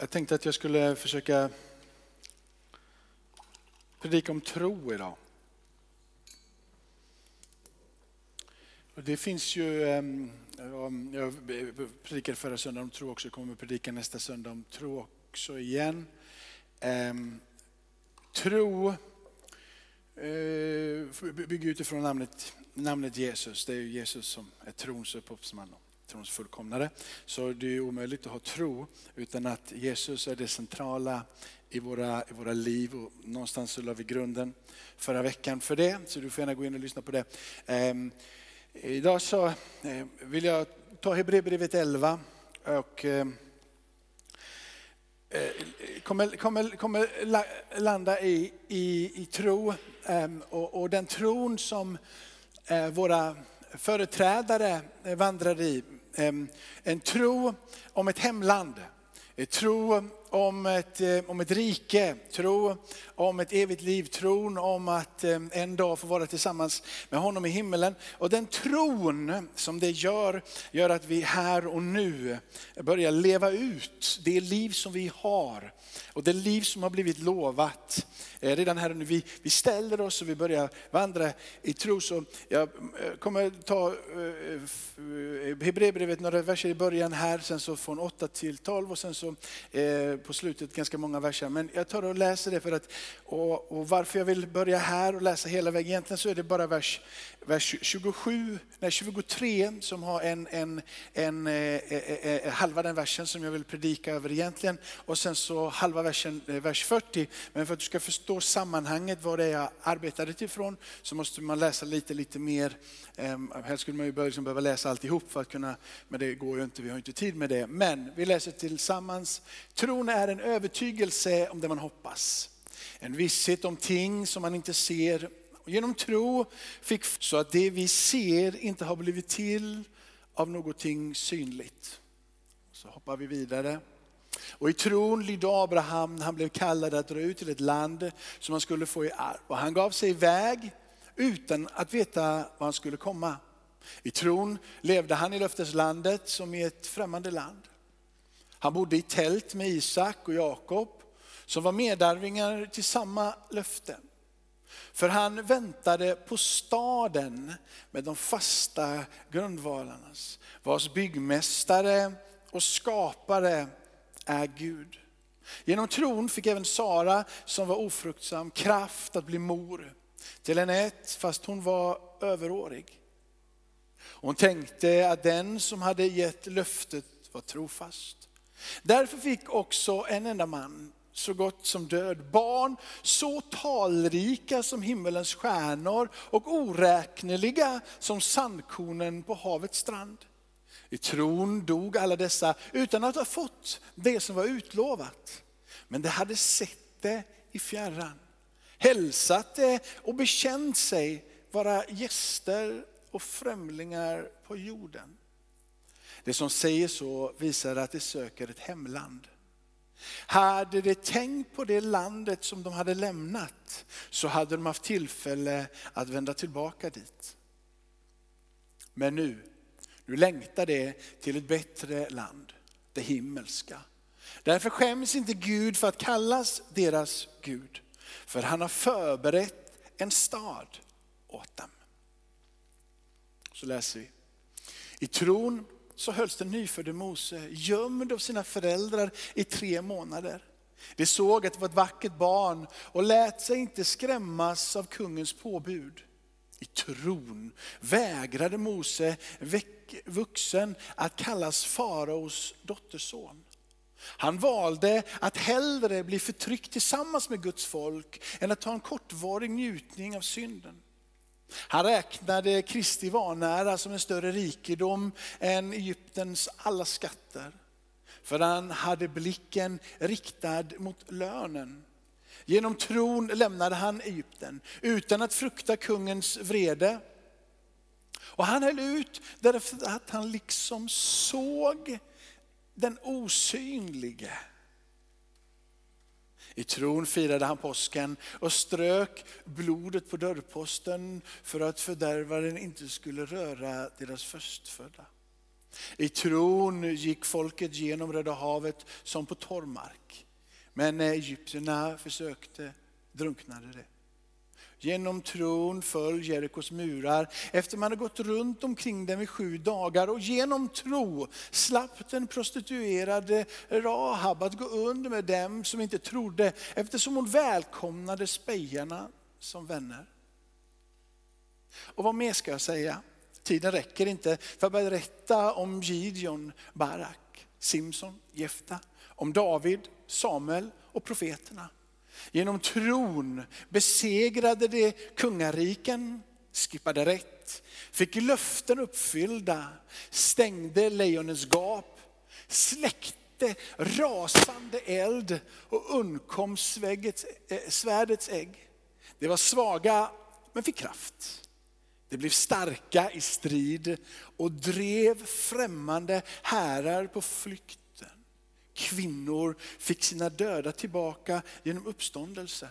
Jag tänkte att jag skulle försöka predika om tro idag. Och det finns ju, ehm, jag predikade förra söndagen om tro också, jag kommer att predika nästa söndag om tro också igen. Ehm, tro eh, bygger utifrån namnet, namnet Jesus, det är Jesus som är trons upphovsman trons fullkomnare. Så det är omöjligt att ha tro utan att Jesus är det centrala i våra, i våra liv. Och någonstans så la vi grunden förra veckan för det, så du får gärna gå in och lyssna på det. Um, idag så eh, vill jag ta Hebreerbrevet 11 och uh, kommer, kommer, kommer landa i, i, i tro um, och, och, den tron som våra företrädare vandrade i Ehm, en tro om ett hemland, en tro om ett, eh, om ett rike, tro om ett evigt liv, tron om att eh, en dag få vara tillsammans med honom i himmelen. Och den tron som det gör, gör att vi här och nu börjar leva ut det liv som vi har och det liv som har blivit lovat. Eh, redan här och nu, vi, vi ställer oss och vi börjar vandra i tro. Så jag kommer ta Hebreerbrevet några verser i början här, sen så från 8 till 12 och sen så på slutet ganska många verser. Men jag tar och läser det för att, och, och varför jag vill börja här och läsa hela vägen, egentligen så är det bara vers, vers 27, nej 23 som har en, en, en en, eh, eh, halva den versen som jag vill predika över egentligen. Och sen så halva versen, eh, vers 40. Men för att du ska förstå sammanhanget, vad det är jag arbetade ifrån, så måste man läsa lite, lite mer. Eh, helst skulle man ju liksom behöva läsa alltihop för att kunna, men det går ju inte, vi har inte tid med det. Men vi läser tillsammans. Tron är en övertygelse om det man hoppas. En visshet om ting som man inte ser. Genom tro fick så att det vi ser inte har blivit till av någonting synligt. Så hoppar vi vidare. Och i tron lydde Abraham när han blev kallad att dra ut till ett land som han skulle få i arv. Och han gav sig iväg utan att veta var han skulle komma. I tron levde han i löfteslandet som i ett främmande land. Han bodde i tält med Isak och Jakob som var medarvingar till samma löften. För han väntade på staden med de fasta grundvalarnas, vars byggmästare och skapare är Gud. Genom tron fick även Sara, som var ofruktsam, kraft att bli mor till en ett, fast hon var överårig. Hon tänkte att den som hade gett löftet var trofast. Därför fick också en enda man, så gott som död, barn så talrika som himmelens stjärnor och oräkneliga som sandkornen på havets strand. I tron dog alla dessa utan att ha fått det som var utlovat. Men de hade sett det i fjärran, hälsat det och bekänt sig vara gäster och främlingar på jorden. Det som säger så visar att de söker ett hemland. Hade de tänkt på det landet som de hade lämnat så hade de haft tillfälle att vända tillbaka dit. Men nu nu längtar det till ett bättre land, det himmelska. Därför skäms inte Gud för att kallas deras Gud. För han har förberett en stad åt dem. Så läser vi. I tron så hölls den nyfödde Mose gömd av sina föräldrar i tre månader. De såg att det var ett vackert barn och lät sig inte skrämmas av kungens påbud. I tron vägrade Mose vuxen att kallas faraos dotterson. Han valde att hellre bli förtryckt tillsammans med Guds folk än att ta en kortvarig njutning av synden. Han räknade Kristi vanära som en större rikedom än Egyptens alla skatter. För han hade blicken riktad mot lönen. Genom tron lämnade han Egypten utan att frukta kungens vrede. Och han höll ut därför att han liksom såg den osynlige. I tron firade han påsken och strök blodet på dörrposten för att fördärvaren inte skulle röra deras förstfödda. I tron gick folket genom Röda havet som på torrmark. Men när egyptierna försökte drunknade det. Genom tron föll Jerikos murar efter man hade gått runt omkring dem i sju dagar. Och genom tro slapp den prostituerade Rahab att gå under med dem som inte trodde eftersom hon välkomnade spejarna som vänner. Och vad mer ska jag säga? Tiden räcker inte för att berätta om Gideon, Barak, Simson, Jefta, om David, Samuel och profeterna. Genom tron besegrade de kungariken, skippade rätt, fick löften uppfyllda, stängde lejonens gap, släckte rasande eld och undkom eh, svärdets ägg. De var svaga men fick kraft. De blev starka i strid och drev främmande härar på flykt kvinnor fick sina döda tillbaka genom uppståndelse.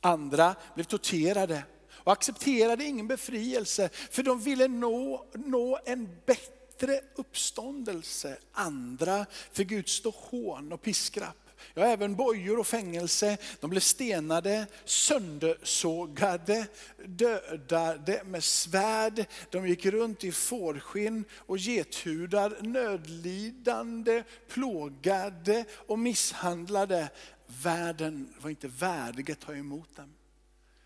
Andra blev torterade och accepterade ingen befrielse för de ville nå, nå en bättre uppståndelse. Andra fick utstå hån och piskrapp. Ja, även bojor och fängelse. De blev stenade, söndersågade, dödade med svärd. De gick runt i fårskinn och gethudar, nödlidande, plågade och misshandlade. Världen var inte värdig att ta emot dem.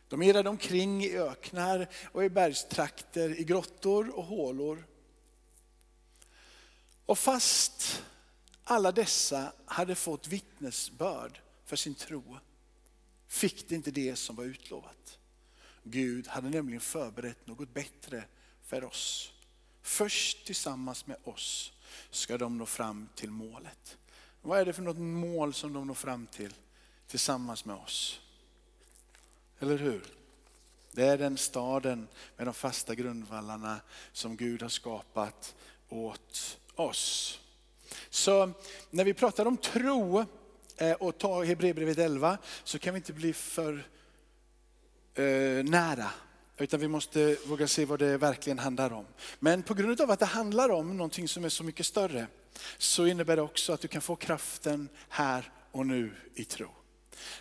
De irrade omkring i öknar och i bergstrakter, i grottor och hålor. Och fast alla dessa hade fått vittnesbörd för sin tro, fick det inte det som var utlovat. Gud hade nämligen förberett något bättre för oss. Först tillsammans med oss ska de nå fram till målet. Vad är det för något mål som de når fram till tillsammans med oss? Eller hur? Det är den staden med de fasta grundvallarna som Gud har skapat åt oss. Så när vi pratar om tro eh, och tar Hebreerbrevet 11 så kan vi inte bli för eh, nära. Utan vi måste våga se vad det verkligen handlar om. Men på grund av att det handlar om någonting som är så mycket större så innebär det också att du kan få kraften här och nu i tro.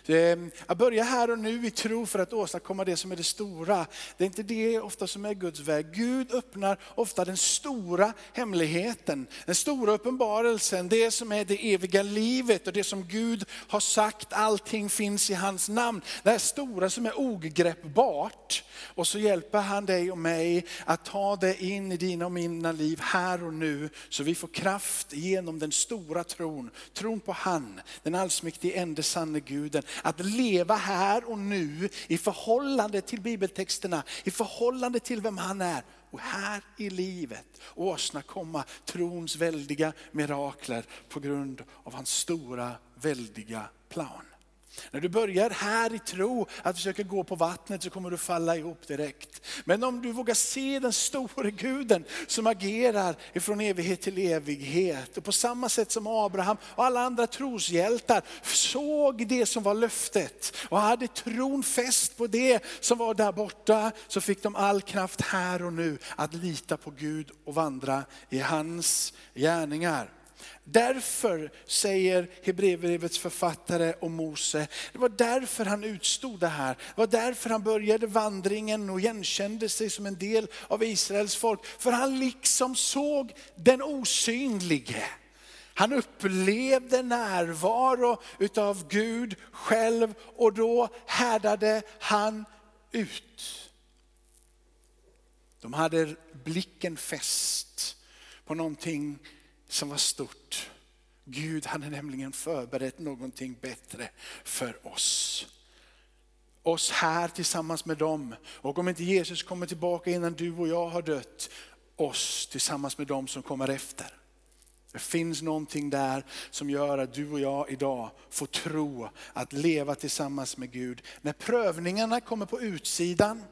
Ehm, att börja här och nu i tro för att åstadkomma det som är det stora, det är inte det ofta som är Guds väg. Gud öppnar ofta den stora hemligheten, den stora uppenbarelsen, det som är det eviga livet och det som Gud har sagt, allting finns i hans namn. Det här stora som är ogreppbart. Och så hjälper han dig och mig att ta det in i dina och mina liv här och nu, så vi får kraft genom den stora tron, tron på han, den allsmäktige ende sanne Gud Guden. Att leva här och nu i förhållande till bibeltexterna, i förhållande till vem han är. Och här i livet åstadkomma trons väldiga mirakler på grund av hans stora, väldiga plan. När du börjar här i tro att försöka gå på vattnet så kommer du falla ihop direkt. Men om du vågar se den store guden som agerar ifrån evighet till evighet. Och på samma sätt som Abraham och alla andra troshjältar såg det som var löftet och hade tron fäst på det som var där borta. Så fick de all kraft här och nu att lita på Gud och vandra i hans gärningar. Därför säger Hebreerbrevets författare om Mose, det var därför han utstod det här. Det var därför han började vandringen och igenkände sig som en del av Israels folk. För han liksom såg den osynlige. Han upplevde närvaro utav Gud själv och då härdade han ut. De hade blicken fäst på någonting som var stort. Gud hade nämligen förberett någonting bättre för oss. Oss här tillsammans med dem. Och om inte Jesus kommer tillbaka innan du och jag har dött, oss tillsammans med dem som kommer efter. Det finns någonting där som gör att du och jag idag får tro att leva tillsammans med Gud. När prövningarna kommer på utsidan,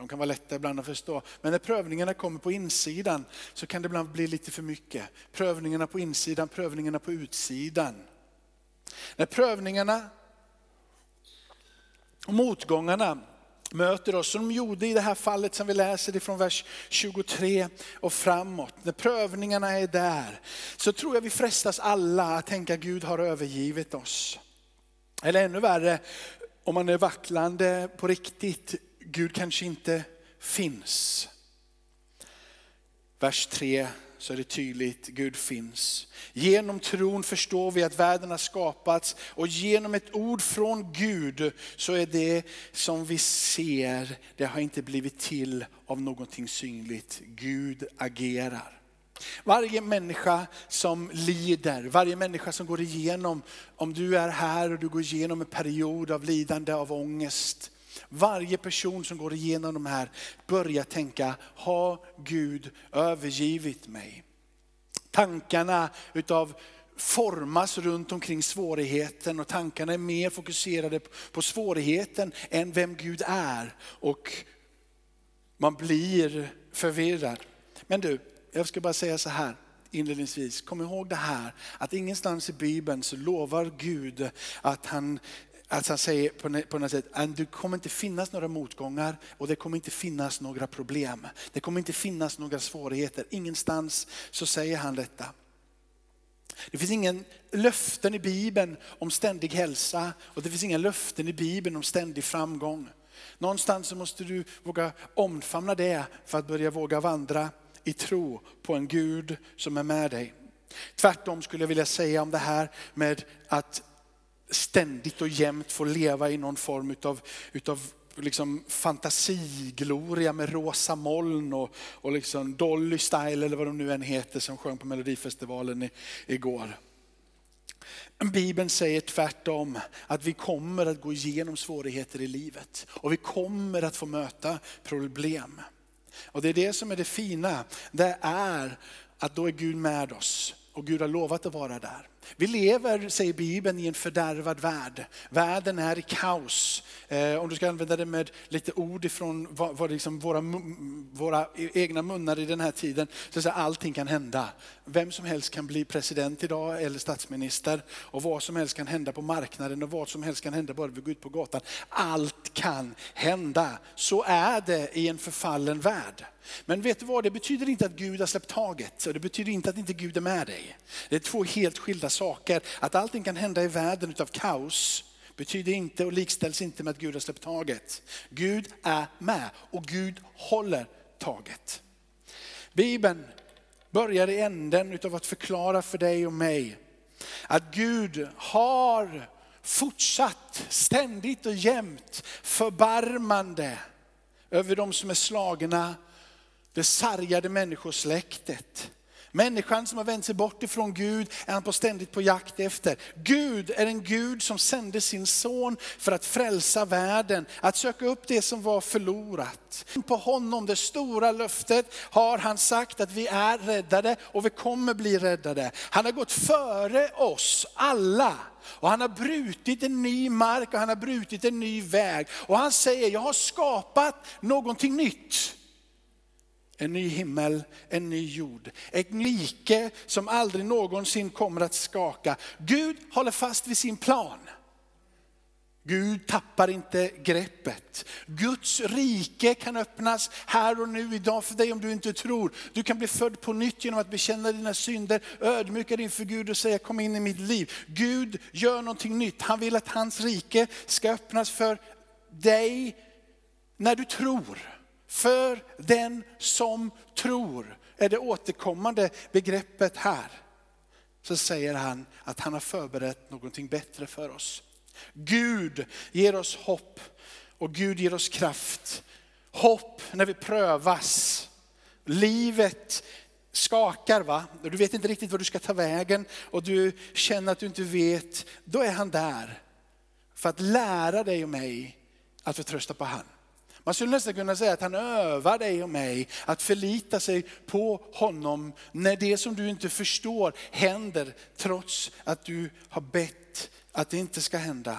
de kan vara lätta ibland att förstå. Men när prövningarna kommer på insidan så kan det ibland bli lite för mycket. Prövningarna på insidan, prövningarna på utsidan. När prövningarna och motgångarna möter oss, som de gjorde i det här fallet som vi läser ifrån vers 23 och framåt. När prövningarna är där, så tror jag vi frestas alla att tänka Gud har övergivit oss. Eller ännu värre, om man är vacklande på riktigt, Gud kanske inte finns. Vers 3 så är det tydligt, Gud finns. Genom tron förstår vi att världen har skapats och genom ett ord från Gud så är det som vi ser, det har inte blivit till av någonting synligt. Gud agerar. Varje människa som lider, varje människa som går igenom, om du är här och du går igenom en period av lidande, av ångest, varje person som går igenom de här börjar tänka, har Gud övergivit mig? Tankarna utav formas runt omkring svårigheten och tankarna är mer fokuserade på svårigheten än vem Gud är. Och man blir förvirrad. Men du, jag ska bara säga så här inledningsvis. Kom ihåg det här att ingenstans i Bibeln så lovar Gud att han att han säger på, något sätt att det kommer inte finnas några motgångar och det kommer inte finnas några problem. Det kommer inte finnas några svårigheter. Ingenstans så säger han detta. Det finns ingen löften i Bibeln om ständig hälsa och det finns inga löften i Bibeln om ständig framgång. Någonstans så måste du våga omfamna det för att börja våga vandra i tro på en Gud som är med dig. Tvärtom skulle jag vilja säga om det här med att ständigt och jämt får leva i någon form utav, utav liksom fantasigloria med rosa moln och, och liksom Dolly Style eller vad de nu än heter som sjöng på Melodifestivalen i, igår. Bibeln säger tvärtom att vi kommer att gå igenom svårigheter i livet och vi kommer att få möta problem. Och det är det som är det fina, det är att då är Gud med oss och Gud har lovat att vara där. Vi lever, säger Bibeln, i en fördärvad värld. Världen är i kaos. Eh, om du ska använda det med lite ord ifrån vad, vad liksom våra, våra e-, egna munnar i den här tiden, så att allting kan hända. Vem som helst kan bli president idag eller statsminister och vad som helst kan hända på marknaden och vad som helst kan hända bara vi går ut på gatan. Allt kan hända. Så är det i en förfallen värld. Men vet du vad, det betyder inte att Gud har släppt taget och det betyder inte att inte Gud är med dig. Det är två helt skilda saker saker, Att allting kan hända i världen utav kaos betyder inte och likställs inte med att Gud har släppt taget. Gud är med och Gud håller taget. Bibeln börjar i änden utav att förklara för dig och mig att Gud har fortsatt ständigt och jämt förbarmande över de som är slagna det sargade människosläktet. Människan som har vänt sig bort ifrån Gud är han på ständigt på jakt efter. Gud är en Gud som sände sin son för att frälsa världen, att söka upp det som var förlorat. På honom, det stora löftet, har han sagt att vi är räddade och vi kommer bli räddade. Han har gått före oss alla. Och han har brutit en ny mark och han har brutit en ny väg. Och han säger, jag har skapat någonting nytt en ny himmel, en ny jord. Ett rike som aldrig någonsin kommer att skaka. Gud håller fast vid sin plan. Gud tappar inte greppet. Guds rike kan öppnas här och nu idag för dig om du inte tror. Du kan bli född på nytt genom att bekänna dina synder, ödmjuka dig inför Gud och säga kom in i mitt liv. Gud gör någonting nytt. Han vill att hans rike ska öppnas för dig när du tror. För den som tror är det återkommande begreppet här. Så säger han att han har förberett någonting bättre för oss. Gud ger oss hopp och Gud ger oss kraft. Hopp när vi prövas. Livet skakar va? Du vet inte riktigt var du ska ta vägen och du känner att du inte vet. Då är han där för att lära dig och mig att förtrösta på han. Man skulle nästan kunna säga att han övar dig och mig att förlita sig på honom när det som du inte förstår händer trots att du har bett att det inte ska hända.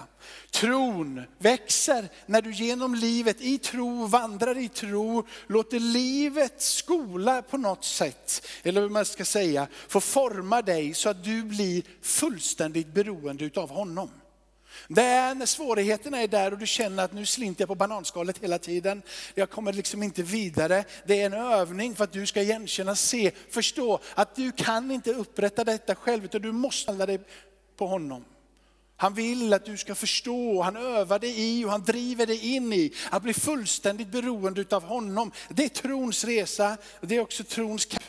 Tron växer när du genom livet i tro, vandrar i tro, låter livet skola på något sätt, eller vad man ska säga, få forma dig så att du blir fullständigt beroende utav honom. Det är när svårigheterna är där och du känner att nu slinter jag på bananskalet hela tiden. Jag kommer liksom inte vidare. Det är en övning för att du ska igenkänna, se, förstå att du kan inte upprätta detta själv utan du måste hålla dig på honom. Han vill att du ska förstå, han övar dig i och han driver dig in i att bli fullständigt beroende av honom. Det är trons resa, det är också trons kamp.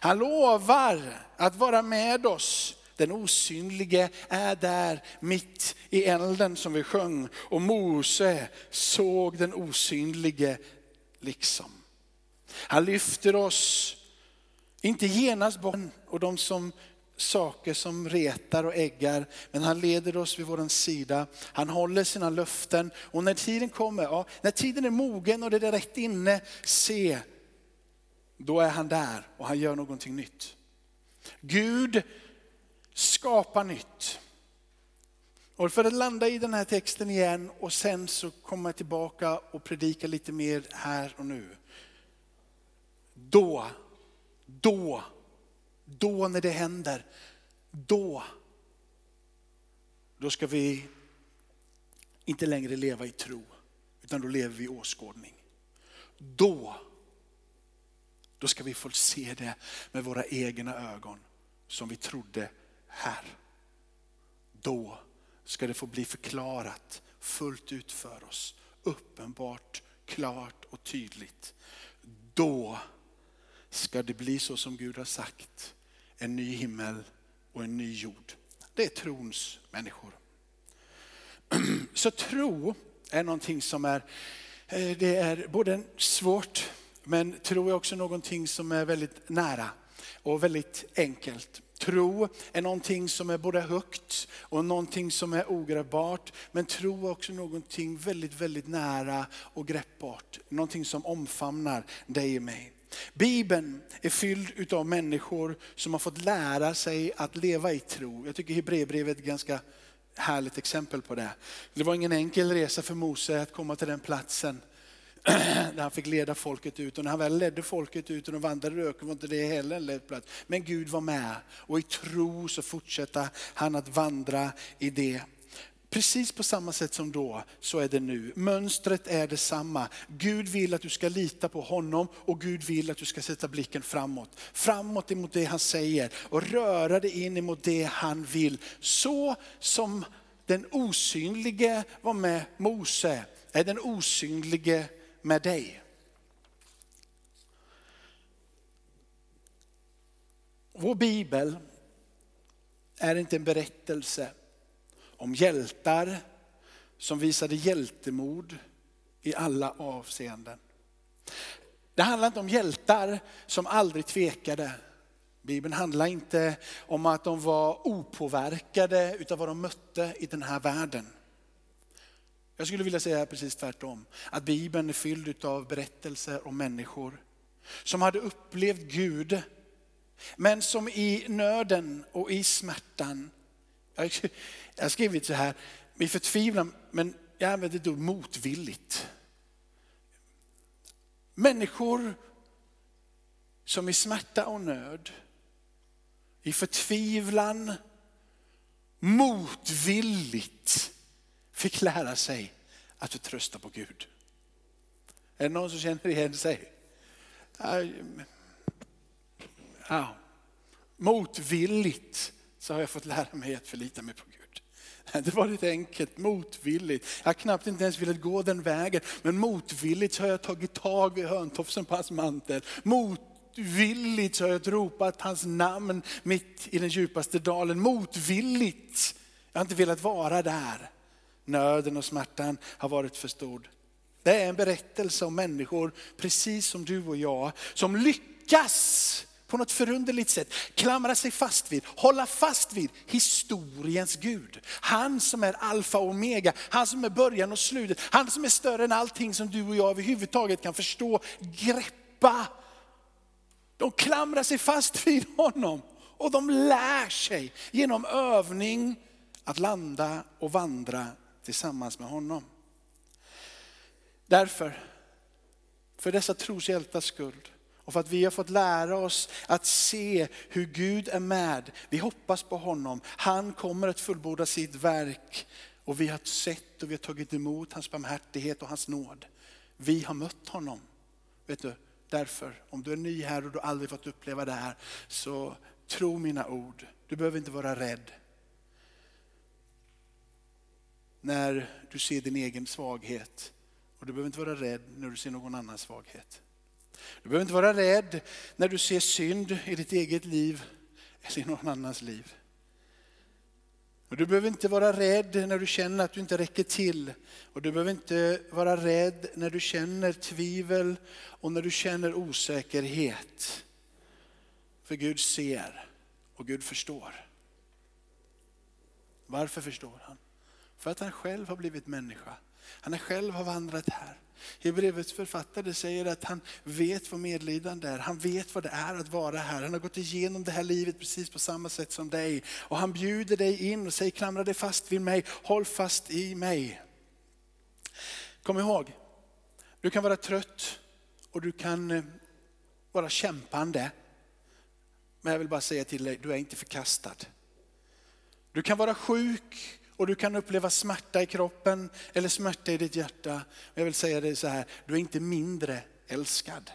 Han lovar att vara med oss. Den osynlige är där mitt i elden som vi sjöng. Och Mose såg den osynlige liksom. Han lyfter oss, inte genast bort och de som saker som retar och äggar, men han leder oss vid vår sida. Han håller sina löften och när tiden kommer, ja, när tiden är mogen och det är rätt inne, se, då är han där och han gör någonting nytt. Gud Skapa nytt. Och för att landa i den här texten igen och sen så komma tillbaka och predika lite mer här och nu. Då, då då när det händer, då, då ska vi inte längre leva i tro, utan då lever vi i åskådning. Då, då ska vi få se det med våra egna ögon som vi trodde här. Då ska det få bli förklarat fullt ut för oss, uppenbart, klart och tydligt. Då ska det bli så som Gud har sagt en ny himmel och en ny jord. Det är trons människor. Så tro är någonting som är, eh, det är både svårt, men tro är också någonting som är väldigt nära och väldigt enkelt. Tro är någonting som är både högt och någonting som är ogreppbart. Men tro är också någonting väldigt, väldigt nära och greppbart. Någonting som omfamnar dig och mig. Bibeln är fylld av människor som har fått lära sig att leva i tro. Jag tycker Hebreerbrevet är ett ganska härligt exempel på det. Det var ingen enkel resa för Mose att komma till den platsen där han fick leda folket ut. Och när han väl ledde folket ut och de vandrade i öknen var inte det heller en lätt plats. Men Gud var med och i tro så fortsatte han att vandra i det. Precis på samma sätt som då, så är det nu. Mönstret är detsamma. Gud vill att du ska lita på honom och Gud vill att du ska sätta blicken framåt. Framåt emot det han säger och röra dig in emot det han vill. Så som den osynlige var med Mose, är den osynlige med dig. Vår bibel är inte en berättelse om hjältar som visade hjältemod i alla avseenden. Det handlar inte om hjältar som aldrig tvekade. Bibeln handlar inte om att de var opåverkade utav vad de mötte i den här världen. Jag skulle vilja säga precis tvärtom. Att Bibeln är fylld av berättelser om människor som hade upplevt Gud, men som i nöden och i smärtan jag har skrivit så här, i förtvivlan, men jag använder ett ord motvilligt. Människor som i smärta och nöd, i förtvivlan, motvilligt fick lära sig att förtrösta på Gud. Är det någon som känner igen sig? Ja. Motvilligt så har jag fått lära mig att förlita mig på Gud. Det var lite enkelt, motvilligt. Jag har knappt inte ens velat gå den vägen, men motvilligt så har jag tagit tag i hörntofsen på hans mantel. Motvilligt så har jag ropat hans namn mitt i den djupaste dalen. Motvilligt, jag har inte velat vara där. Nöden och smärtan har varit för stor. Det är en berättelse om människor, precis som du och jag, som lyckas på något förunderligt sätt klamra sig fast vid, hålla fast vid historiens Gud. Han som är alfa och omega, han som är början och slutet, han som är större än allting som du och jag överhuvudtaget kan förstå, greppa. De klamrar sig fast vid honom och de lär sig genom övning att landa och vandra tillsammans med honom. Därför, för dessa troshjältars skull, Och för att vi har fått lära oss att se hur Gud är med. Vi hoppas på honom. Han kommer att fullborda sitt verk. Och vi har sett och vi har tagit emot hans barmhärtighet och hans nåd. Vi har mött honom. Vet du, därför, om du är ny här och du aldrig fått uppleva det här, så tro mina ord. Du behöver inte vara rädd. När du ser din egen svaghet. Och du behöver inte vara rädd när du ser någon annans svaghet. Du behöver inte vara rädd när du ser synd i ditt eget liv eller i någon annans liv. Och du behöver inte vara rädd när du känner att du inte räcker till. Och du behöver inte vara rädd när du känner tvivel och när du känner osäkerhet. För Gud ser och Gud förstår. Varför förstår han? För att han själv har blivit människa. Han själv har vandrat här. Hebreerbrevets författare säger att han vet vad medlidande är. Han vet vad det är att vara här. Han har gått igenom det här livet precis på samma sätt som dig. Och han bjuder dig in och säger klamra dig fast vid mig, håll fast i mig. Kom ihåg, du kan vara trött och du kan eh, vara kämpande. Men jag vill bara säga till dig, du är inte förkastad. Du kan vara sjuk och du kan uppleva smärta i kroppen eller smärta i ditt hjärta. Jag vill säga dig så här, du är inte mindre älskad.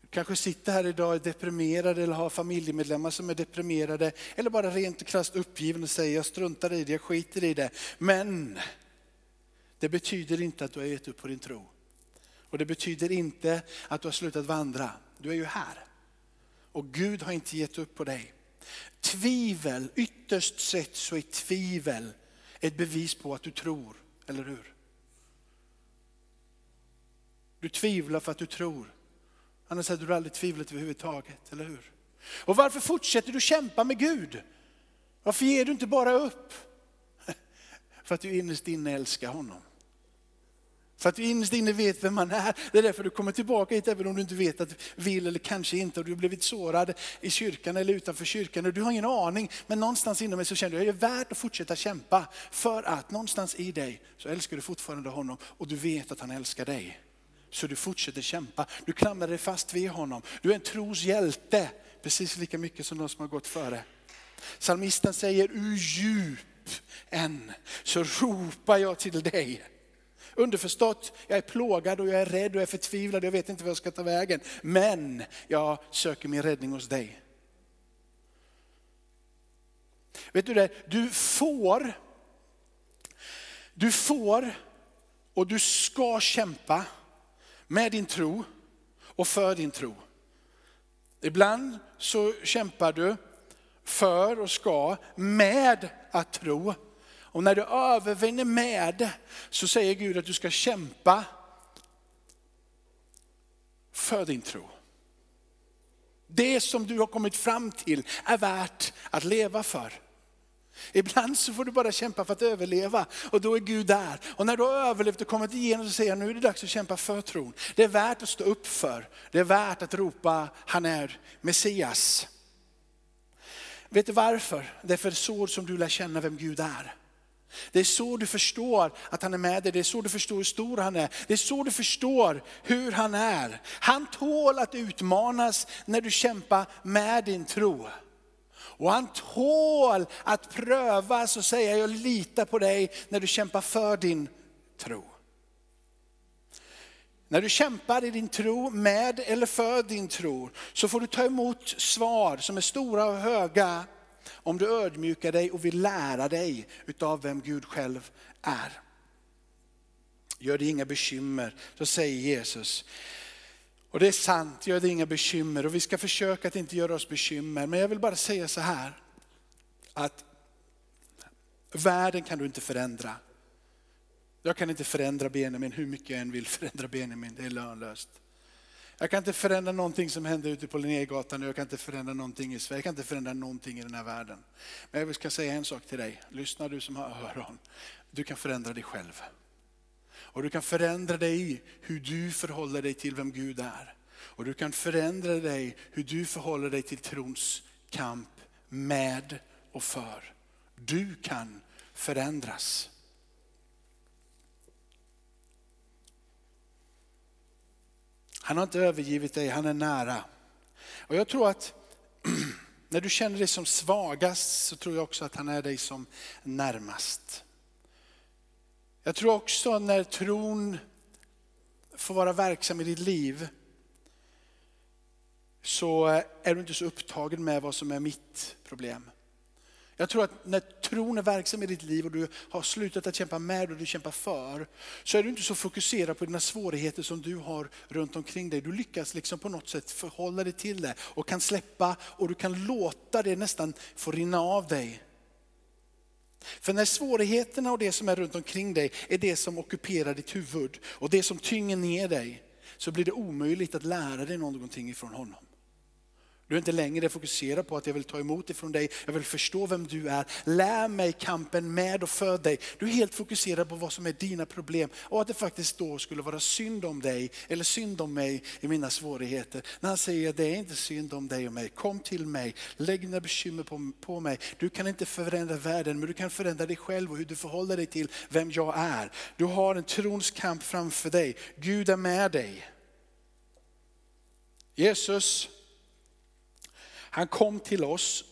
Du kanske sitter här idag och är deprimerad eller har familjemedlemmar som är deprimerade eller bara rent och krasst uppgiven och säger jag struntar i det, jag skiter i det. Men det betyder inte att du har gett upp på din tro. Och det betyder inte att du har slutat vandra. Du är ju här. Och Gud har inte gett upp på dig. Tvivel, ytterst sett så är tvivel ett bevis på att du tror, eller hur? Du tvivlar för att du tror. Annars hade du aldrig tvivlat överhuvudtaget, eller hur? Och varför fortsätter du kämpa med Gud? Varför ger du inte bara upp? För att du innerst inne älskar honom. För att du innerst inne vet vem man är. Det är därför du kommer tillbaka hit även om du inte vet att du vill eller kanske inte. Och du har blivit sårad i kyrkan eller utanför kyrkan. Och du har ingen aning. Men någonstans inom dig så känner du att det är värt att fortsätta kämpa. För att någonstans i dig så älskar du fortfarande honom. Och du vet att han älskar dig. Så du fortsätter kämpa. Du klamrar dig fast vid honom. Du är en tros hjälte. Precis lika mycket som de som har gått före. Salmisten säger, ur djup än så ropar jag till dig. Underförstått, jag är plågad och jag är rädd och jag är förtvivlad jag vet inte vart jag ska ta vägen. Men jag söker min räddning hos dig. Vet du det, du får, du får och du ska kämpa med din tro och för din tro. Ibland så kämpar du för och ska med att tro. Och när du övervinner med så säger Gud att du ska kämpa för din tro. Det som du har kommit fram till är värt att leva för. Ibland så får du bara kämpa för att överleva och då är Gud där. Och när du har överlevt och kommit igenom så säger han, nu är det dags att kämpa för tron. Det är värt att stå upp för. Det är värt att ropa, han är Messias. Vet du varför? Det är för så som du lär känna vem Gud är. Det är så du förstår att han är med dig, det är så du förstår hur stor han är. Det är så du förstår hur han är. Han tål att utmanas när du kämpar med din tro. Och han tål att prövas och säga jag litar på dig när du kämpar för din tro. När du kämpar i din tro, med eller för din tro, så får du ta emot svar som är stora och höga om du ödmjukar dig och vill lära dig utav vem Gud själv är. Gör dig inga bekymmer, så säger Jesus. Och det är sant, gör dig inga bekymmer och vi ska försöka att inte göra oss bekymmer. Men jag vill bara säga så här, att världen kan du inte förändra. Jag kan inte förändra Benjamin hur mycket jag än vill förändra Benjamin, det är lönlöst. Jag kan inte förändra någonting som händer ute på Linnégatan jag kan inte förändra någonting i Sverige, jag kan inte förändra någonting i den här världen. Men jag ska säga en sak till dig, lyssna du som har öron. Du kan förändra dig själv. Och du kan förändra dig i hur du förhåller dig till vem Gud är. Och du kan förändra dig hur du förhåller dig till trons kamp med och för. Du kan förändras. Han har inte övergivit dig, han är nära. Och jag tror att när du känner dig som svagast så tror jag också att han är dig som närmast. Jag tror också när tron får vara verksam i ditt liv så är du inte så upptagen med vad som är mitt problem. Jag tror att när tron är verksam i ditt liv och du har slutat att kämpa med och du kämpar för, så är du inte så fokuserad på dina svårigheter som du har runt omkring dig. Du lyckas liksom på något sätt förhålla dig till det och kan släppa och du kan låta det nästan få rinna av dig. För när svårigheterna och det som är runt omkring dig är det som ockuperar ditt huvud och det som tynger ner dig, så blir det omöjligt att lära dig någonting ifrån honom. Du är inte längre fokuserad på att jag vill ta emot ifrån dig, jag vill förstå vem du är. Lär mig kampen med och för dig. Du är helt fokuserad på vad som är dina problem och att det faktiskt då skulle vara synd om dig eller synd om mig i mina svårigheter. När han säger att det är inte synd om dig och mig, kom till mig, lägg dina bekymmer på, på mig. Du kan inte förändra världen men du kan förändra dig själv och hur du förhåller dig till vem jag är. Du har en trons kamp framför dig, Gud är med dig. Jesus han kom till oss,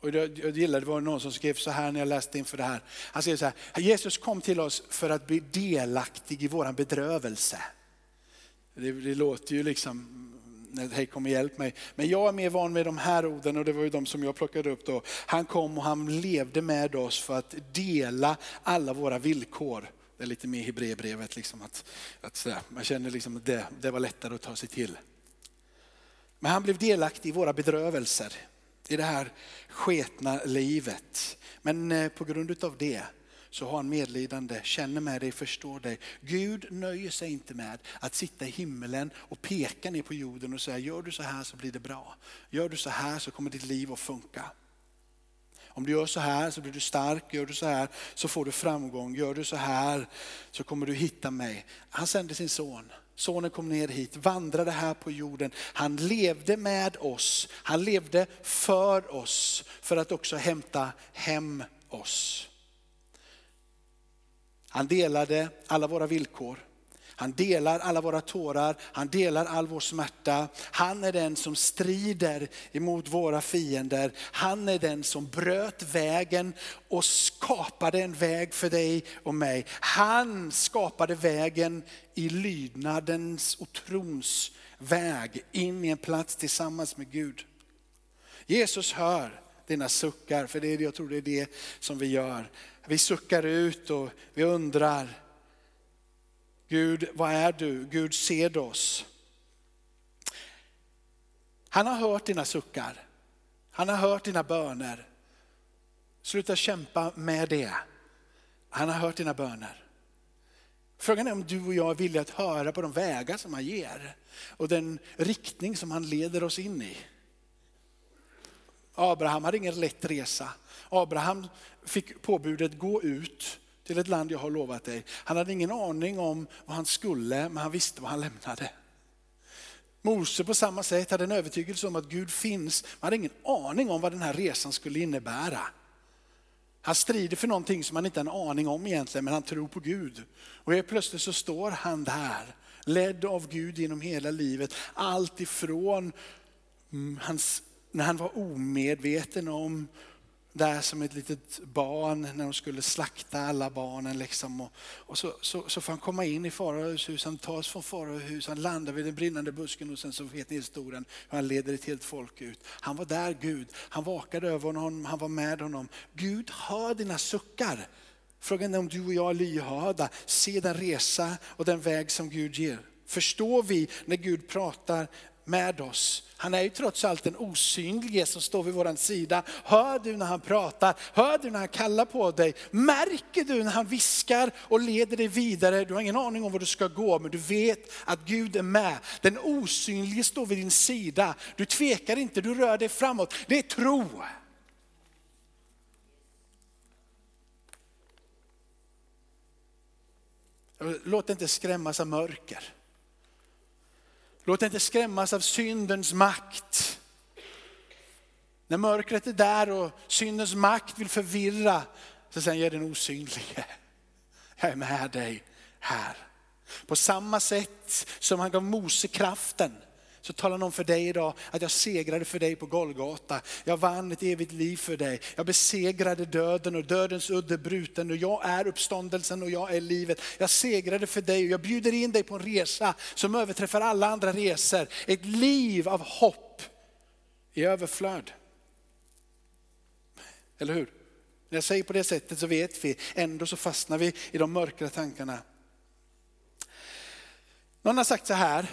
och jag gillade det var någon som skrev så här när jag läste inför det här. Han skrev så här, Jesus kom till oss för att bli delaktig i våran bedrövelse. Det, det låter ju liksom, hej kom och hjälp mig. Men jag är mer van med de här orden och det var ju de som jag plockade upp då. Han kom och han levde med oss för att dela alla våra villkor. Det är lite mer Hebreerbrevet, liksom att, att man känner liksom att det, det var lättare att ta sig till. Men han blev delaktig i våra bedrövelser, i det här sketna livet. Men eh, på grund av det så har han medlidande, känner med dig, förstår dig. Gud nöjer sig inte med att sitta i himlen och peka ner på jorden och säga, gör du så här så blir det bra. Gör du så här så kommer ditt liv att funka. Om du gör så här så blir du stark, gör du så här så får du framgång, gör du så här så kommer du hitta mig. Han sände sin son Sonen kom ner hit, vandrade här på jorden. Han levde med oss, han levde för oss för att också hämta hem oss. Han delade alla våra villkor. Han delar alla våra tårar, han delar all vår smärta. Han är den som strider emot våra fiender. Han är den som bröt vägen och skapade en väg för dig och mig. Han skapade vägen i lydnadens och trons väg in i en plats tillsammans med Gud. Jesus hör dina suckar, för det är, jag tror det är det som vi gör. Vi suckar ut och vi undrar, Gud, vad är du? Gud ser oss. Han har hört dina suckar. Han har hört dina böner. Sluta kämpa med det. Han har hört dina böner. Frågan är om du och jag är villiga att höra på de vägar som han ger och den riktning som han leder oss in i. Abraham hade ingen lätt resa. Abraham fick påbudet gå ut till ett land jag har lovat dig. Han hade ingen aning om vad han skulle, men han visste vad han lämnade. Mose på samma sätt hade en övertygelse om att Gud finns, men hade ingen aning om vad den här resan skulle innebära. Han strider för någonting som han inte har en aning om egentligen, men han tror på Gud. Och helt plötsligt så står han där, ledd av Gud genom hela livet. Allt ifrån mm, hans, när han var omedveten om där som ett litet barn när de skulle slakta alla barnen. Liksom. Och, och så, så, så får han komma in i faraos hus, han tas från faraos hus, han landar vid den brinnande busken och sen så vet ni historien hur han leder ett helt folk ut. Han var där Gud, han vakade över honom, han var med honom. Gud hör dina suckar. Frågan är om du och jag är lyhörda, se den resa och den väg som Gud ger. Förstår vi när Gud pratar med oss. Han är ju trots allt den osynlige som står vid vår sida. Hör du när han pratar? Hör du när han kallar på dig? Märker du när han viskar och leder dig vidare? Du har ingen aning om var du ska gå, men du vet att Gud är med. Den osynlige står vid din sida. Du tvekar inte, du rör dig framåt. Det är tro. Låt dig inte skrämmas av mörker. Låt dig inte skrämmas av syndens makt. När mörkret är där och syndens makt vill förvirra, så säger jag den osynlige, jag är med dig här. På samma sätt som han gav Mose kraften så talar någon för dig idag att jag segrade för dig på Golgata. Jag vann ett evigt liv för dig. Jag besegrade döden och dödens udde bruten och jag är uppståndelsen och jag är livet. Jag segrade för dig och jag bjuder in dig på en resa som överträffar alla andra resor. Ett liv av hopp i överflöd. Eller hur? När jag säger på det sättet så vet vi, ändå så fastnar vi i de mörkra tankarna. Någon har sagt så här,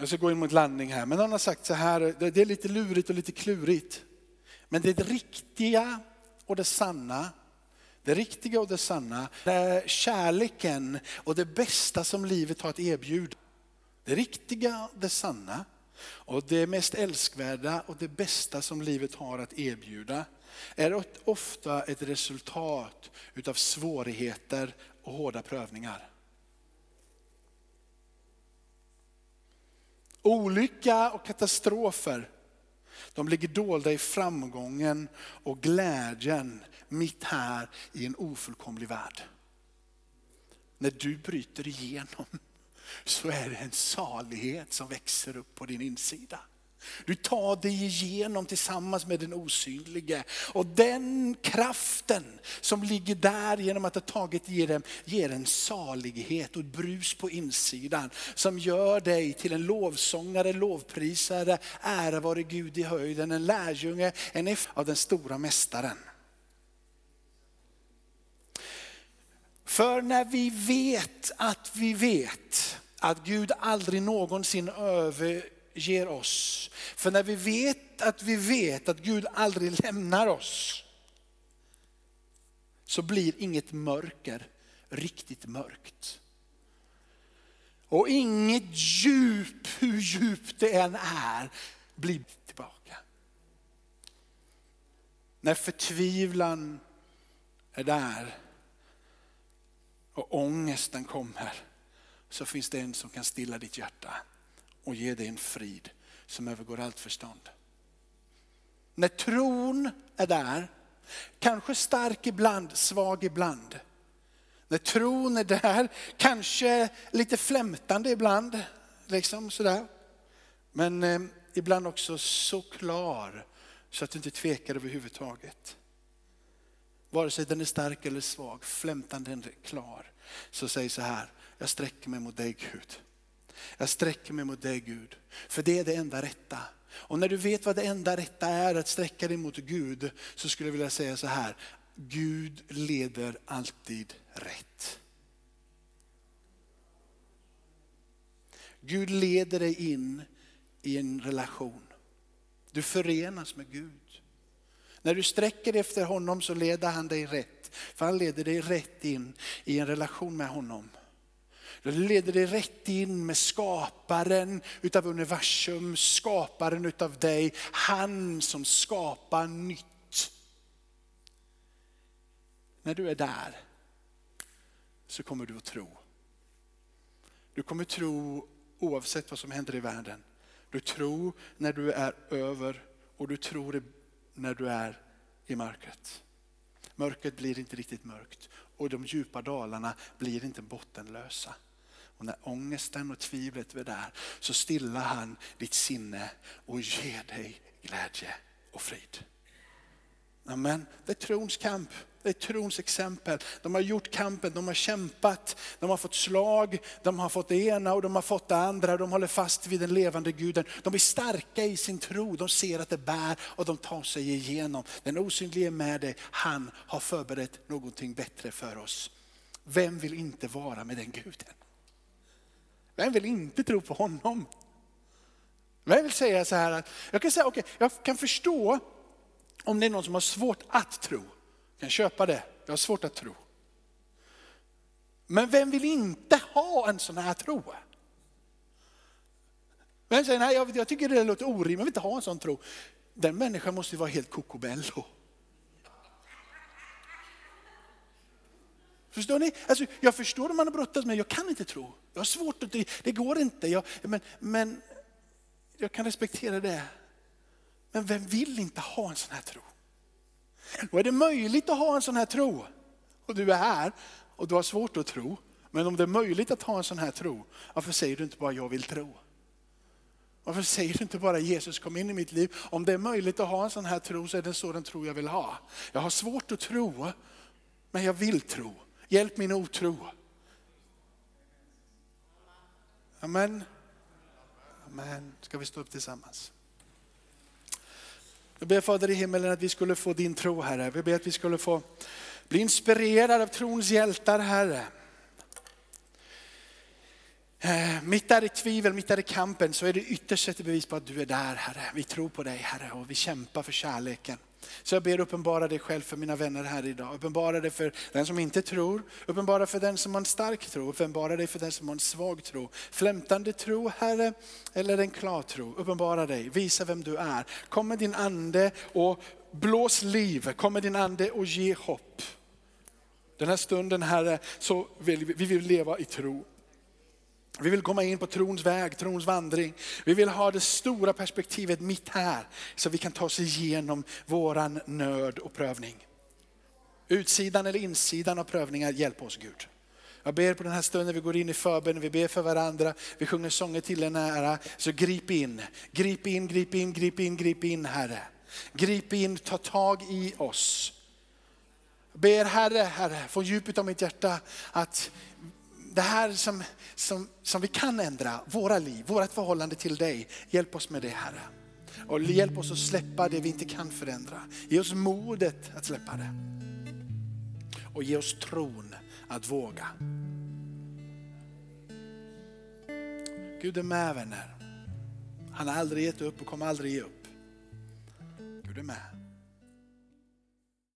jag ska gå in mot landning här, men någon har sagt så här, det är lite lurigt och lite klurigt. Men det riktiga och det sanna, det riktiga och det sanna, det är kärleken och det bästa som livet har att erbjuda. Det riktiga, det sanna och det mest älskvärda och det bästa som livet har att erbjuda är ofta ett resultat utav svårigheter och hårda prövningar. Olycka och katastrofer, de ligger dolda i framgången och glädjen mitt här i en ofullkomlig värld. När du bryter igenom så är det en salighet som växer upp på din insida. Du tar dig igenom tillsammans med den osynlige. Och den kraften som ligger där genom att ha tagit i dem ger en salighet och ett brus på insidan. Som gör dig till en lovsångare, lovprisare, ära vare Gud i höjden, en lärjunge, en av den stora mästaren. För när vi vet att vi vet att Gud aldrig någonsin över ger oss. För när vi vet att vi vet att Gud aldrig lämnar oss, så blir inget mörker riktigt mörkt. Och inget djup, hur djupt det än är, blir tillbaka. När förtvivlan är där och ångesten kommer, så finns det en som kan stilla ditt hjärta och ge dig en frid som övergår allt förstånd. När tron är där, kanske stark ibland, svag ibland. När tron är där, kanske lite flämtande ibland, liksom sådär. Men eh, ibland också så klar så att du inte tvekar överhuvudtaget. Vare sig den är stark eller svag, flämtande eller klar. Så säg så här, jag sträcker mig mot dig Gud. Jag sträcker mig mot dig Gud, för det är det enda rätta. Och när du vet vad det enda rätta är, att sträcka dig mot Gud, så skulle jag vilja säga så här, Gud leder alltid rätt. Gud leder dig in i en relation. Du förenas med Gud. När du sträcker dig efter honom så leder han dig rätt. För han leder dig rätt in i en relation med honom. Det leder dig rätt in med skaparen utav universum, skaparen utav dig. Han som skapar nytt. När du är där så kommer du att tro. Du kommer tro oavsett vad som händer i världen. Du tror när du är över och du tror när du är i mörkret. Mörkret blir inte riktigt mörkt och de djupa dalarna blir inte bottenlösa. Och när ångesten och tvivlet är där så stillar han ditt sinne och ger dig glädje och frid. Amen. Det är trons kamp. Det är trons exempel. De har gjort kampen, de har kämpat, de har fått slag, de har fått det ena och de har fått det andra. De håller fast vid den levande guden. De är starka i sin tro, de ser att det bär och de tar sig igenom. Den osynlige är med dig, han har förberett någonting bättre för oss. Vem vill inte vara med den guden? Vem vill inte tro på honom? Vem vill säga så här att, jag kan säga okej, okay, jag kan förstå om det är någon som har svårt att tro. Jag kan köpa det, jag har svårt att tro. Men vem vill inte ha en sån här tro? Vem säger nej, jag, jag tycker det låter orimligt, jag vill inte ha en sån tro. Den människan måste ju vara helt kokobello. Förstår ni? Alltså, jag förstår om man har brottats med, jag kan inte tro. Jag har svårt att, det går inte. Jag, men, men jag kan respektera det. Men vem vill inte ha en sån här tro? Och är det möjligt att ha en sån här tro och du är här och du har svårt att tro Men om det är möjligt att ha en sån här tro, varför säger du inte bara jag vill tro? Varför säger du inte bara Jesus kom in i mitt liv? Om det är möjligt att ha en sån här tro så är det en sådan tro jag vill ha. Jag har svårt att tro, men jag vill tro. Hjälp min otro. Amen. Amen. Ska vi stå upp tillsammans? Jag ber Fader i himmelen att vi skulle få din tro Herre. Vi ber att vi skulle få bli inspirerade av trons hjältar Herre. Eh, mitt där i tvivel, mitt där i kampen så är det ytterst ett bevis på att du är där Herre. Vi tror på dig Herre och vi kämpar för kärleken. Så jag ber uppenbara dig själv för mina vänner här idag. Uppenbara dig för den som inte tror, uppenbara för den som har en stark tro, uppenbara dig för den som har en svag tro. Flämtande tro Herre, eller en klar tro. Uppenbara dig, visa vem du är. Kom med din ande och blås liv, kom med din ande och ge hopp. Den här stunden Herre, så vill vi, vi vill leva i tro. Vi vill komma in på trons väg, trons vandring. Vi vill ha det stora perspektivet mitt här, så vi kan ta oss igenom våran nöd och prövning. Utsidan eller insidan av prövningar, hjälp oss Gud. Jag ber på den här stunden, vi går in i förbön, vi ber för varandra, vi sjunger sånger till en ära. Så grip in, grip in, grip in, grip in, grip in Herre. Grip in, ta tag i oss. ber Herre, Herre, från djupet av mitt hjärta att det här som, som, som vi kan ändra, våra liv, vårt förhållande till dig. Hjälp oss med det Herre. Och hjälp oss att släppa det vi inte kan förändra. Ge oss modet att släppa det. Och ge oss tron att våga. Gud är med vänner. Han har aldrig gett upp och kommer aldrig ge upp. Gud är med.